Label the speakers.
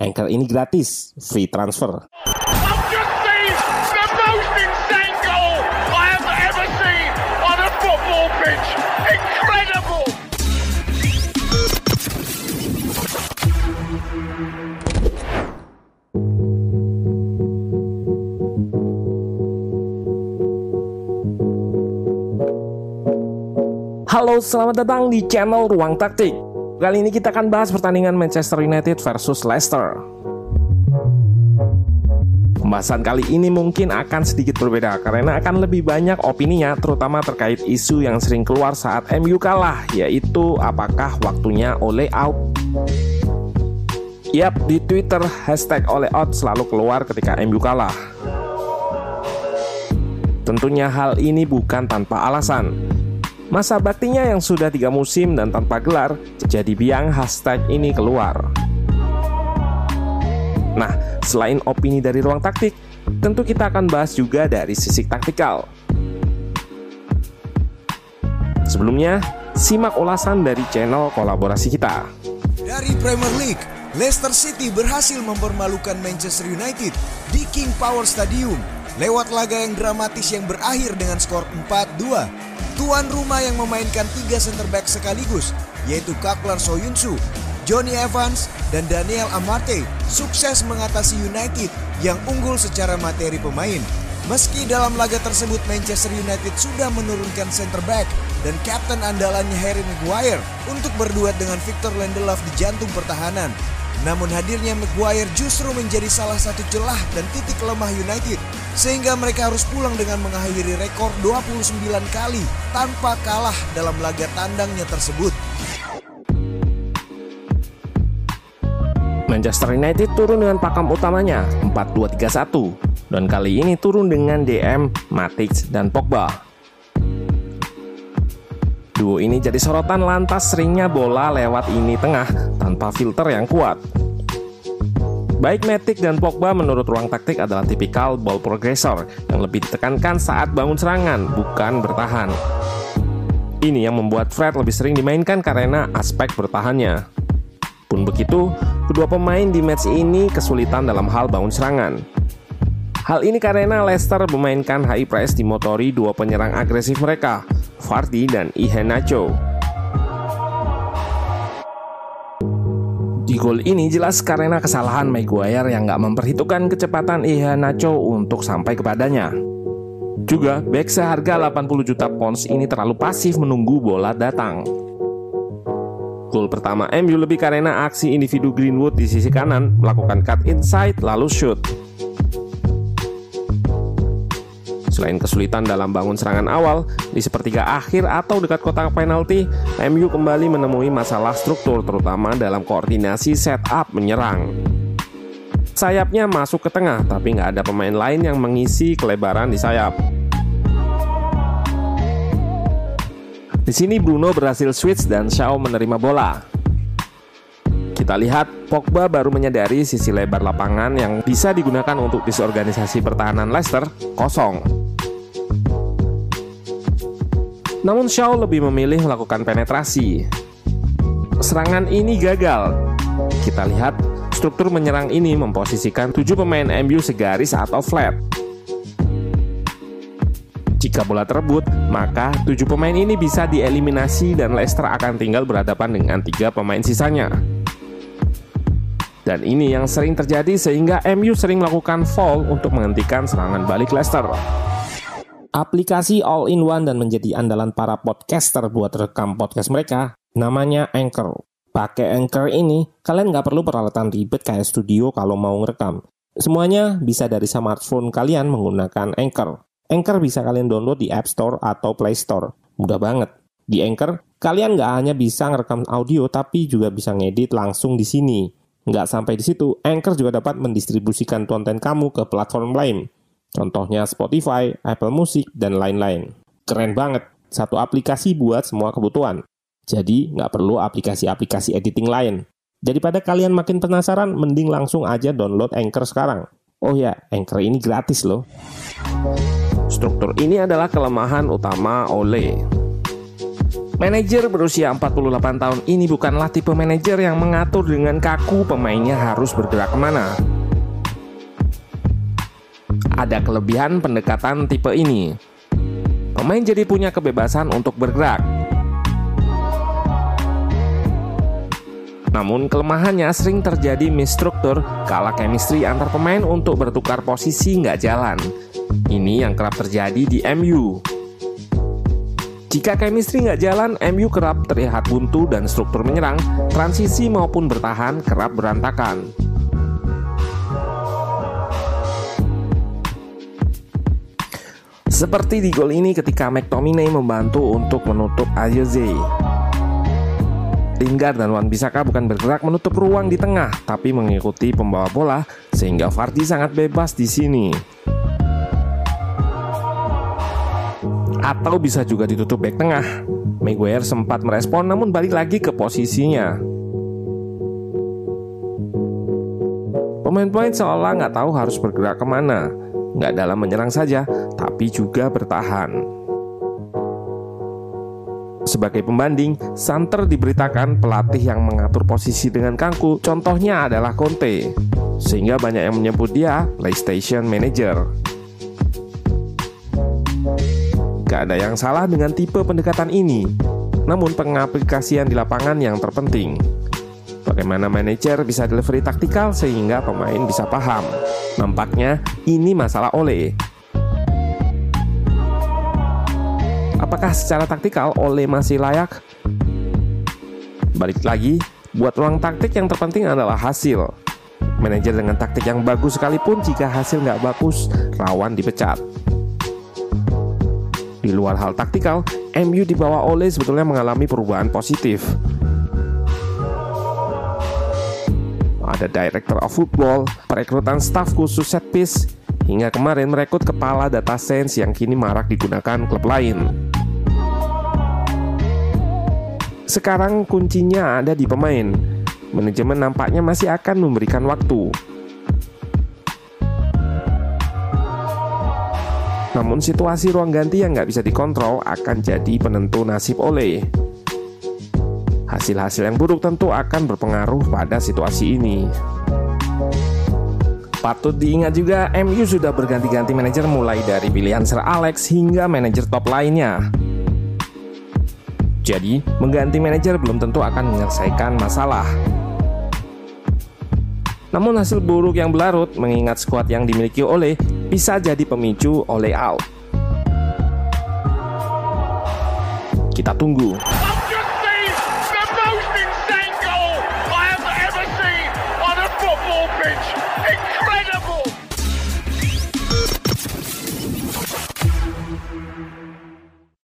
Speaker 1: Anchor ini gratis, free transfer. Halo, selamat datang di channel Ruang Taktik. Kali ini kita akan bahas pertandingan Manchester United versus Leicester. Pembahasan kali ini mungkin akan sedikit berbeda karena akan lebih banyak opininya terutama terkait isu yang sering keluar saat MU kalah yaitu apakah waktunya oleh out. Yap, di Twitter hashtag oleh out selalu keluar ketika MU kalah. Tentunya hal ini bukan tanpa alasan. Masa baktinya yang sudah tiga musim dan tanpa gelar, jadi biang hashtag ini keluar. Nah, selain opini dari ruang taktik, tentu kita akan bahas juga dari sisi taktikal. Sebelumnya, simak ulasan dari channel kolaborasi kita.
Speaker 2: Dari Premier League, Leicester City berhasil mempermalukan Manchester United di King Power Stadium lewat laga yang dramatis yang berakhir dengan skor 4-2. Tuan rumah yang memainkan tiga center back sekaligus, yaitu Kaklar Soyunsu, Johnny Evans, dan Daniel Amarte, sukses mengatasi United yang unggul secara materi pemain. Meski dalam laga tersebut Manchester United sudah menurunkan center back dan kapten andalannya Harry Maguire untuk berduet dengan Victor Lindelof di jantung pertahanan. Namun hadirnya Maguire justru menjadi salah satu celah dan titik lemah United sehingga mereka harus pulang dengan mengakhiri rekor 29 kali tanpa kalah dalam laga tandangnya tersebut.
Speaker 1: Manchester United turun dengan pakem utamanya 4-2-3-1 dan kali ini turun dengan DM, Matic, dan Pogba. Duo ini jadi sorotan lantas seringnya bola lewat ini tengah tanpa filter yang kuat. Baik Matic dan Pogba menurut ruang taktik adalah tipikal ball progressor yang lebih ditekankan saat bangun serangan, bukan bertahan. Ini yang membuat Fred lebih sering dimainkan karena aspek bertahannya. Pun begitu, kedua pemain di match ini kesulitan dalam hal bangun serangan. Hal ini karena Leicester memainkan high press dimotori dua penyerang agresif mereka, Vardy dan Iheanacho. Di gol ini jelas karena kesalahan Maguire yang nggak memperhitungkan kecepatan Nacho untuk sampai kepadanya. Juga, back seharga 80 juta pounds ini terlalu pasif menunggu bola datang. Gol pertama MU lebih karena aksi individu Greenwood di sisi kanan melakukan cut inside lalu shoot. Selain kesulitan dalam bangun serangan awal, di sepertiga akhir atau dekat kotak penalti, MU kembali menemui masalah struktur terutama dalam koordinasi setup menyerang. Sayapnya masuk ke tengah, tapi nggak ada pemain lain yang mengisi kelebaran di sayap. Di sini Bruno berhasil switch dan Shaw menerima bola. Kita lihat Pogba baru menyadari sisi lebar lapangan yang bisa digunakan untuk disorganisasi pertahanan Leicester kosong. Namun Shaw lebih memilih melakukan penetrasi. Serangan ini gagal. Kita lihat struktur menyerang ini memposisikan tujuh pemain MU segaris atau flat. Jika bola terebut, maka tujuh pemain ini bisa dieliminasi dan Leicester akan tinggal berhadapan dengan tiga pemain sisanya. Dan ini yang sering terjadi sehingga MU sering melakukan fall untuk menghentikan serangan balik Leicester. Aplikasi all-in-one dan menjadi andalan para podcaster buat rekam podcast mereka, namanya Anchor. Pakai Anchor ini, kalian nggak perlu peralatan ribet kayak studio kalau mau ngerekam. Semuanya bisa dari smartphone kalian menggunakan Anchor. Anchor bisa kalian download di App Store atau Play Store. Mudah banget. Di Anchor, kalian nggak hanya bisa ngerekam audio, tapi juga bisa ngedit langsung di sini. Nggak sampai di situ, Anchor juga dapat mendistribusikan konten kamu ke platform lain. Contohnya Spotify, Apple Music, dan lain-lain. Keren banget, satu aplikasi buat semua kebutuhan. Jadi, nggak perlu aplikasi-aplikasi editing lain. Daripada kalian makin penasaran, mending langsung aja download Anchor sekarang. Oh ya, Anchor ini gratis loh. Struktur ini adalah kelemahan utama Ole. Manajer berusia 48 tahun ini bukanlah tipe manajer yang mengatur dengan kaku pemainnya harus bergerak ke mana. Ada kelebihan pendekatan tipe ini. Pemain jadi punya kebebasan untuk bergerak, Namun kelemahannya sering terjadi misstruktur kala chemistry antar pemain untuk bertukar posisi nggak jalan. Ini yang kerap terjadi di MU. Jika chemistry nggak jalan, MU kerap terlihat buntu dan struktur menyerang, transisi maupun bertahan kerap berantakan. Seperti di gol ini ketika McTominay membantu untuk menutup Ayoze. Lingard dan Wan Bisaka bukan bergerak menutup ruang di tengah, tapi mengikuti pembawa bola sehingga Vardy sangat bebas di sini. Atau bisa juga ditutup back tengah. Maguire sempat merespon namun balik lagi ke posisinya. Pemain-pemain seolah nggak tahu harus bergerak ke mana. Nggak dalam menyerang saja, tapi juga bertahan. Sebagai pembanding, Santer diberitakan pelatih yang mengatur posisi dengan Kangku, contohnya adalah Conte. Sehingga banyak yang menyebut dia PlayStation Manager. Gak ada yang salah dengan tipe pendekatan ini, namun pengaplikasian di lapangan yang terpenting. Bagaimana manajer bisa delivery taktikal sehingga pemain bisa paham. Nampaknya ini masalah Ole Apakah secara taktikal Ole masih layak? Balik lagi, buat ruang taktik yang terpenting adalah hasil. Manajer dengan taktik yang bagus sekalipun jika hasil nggak bagus, rawan dipecat. Di luar hal taktikal, MU di bawah Ole sebetulnya mengalami perubahan positif. Ada director of football, perekrutan staf khusus set piece, hingga kemarin merekrut kepala data science yang kini marak digunakan klub lain. Sekarang kuncinya ada di pemain. Manajemen nampaknya masih akan memberikan waktu. Namun situasi ruang ganti yang nggak bisa dikontrol akan jadi penentu nasib oleh. Hasil-hasil yang buruk tentu akan berpengaruh pada situasi ini. Patut diingat juga, MU sudah berganti-ganti manajer mulai dari pilihan Sir Alex hingga manajer top lainnya. Jadi, mengganti manajer belum tentu akan menyelesaikan masalah. Namun hasil buruk yang berlarut mengingat skuad yang dimiliki oleh bisa jadi pemicu oleh out. Kita tunggu.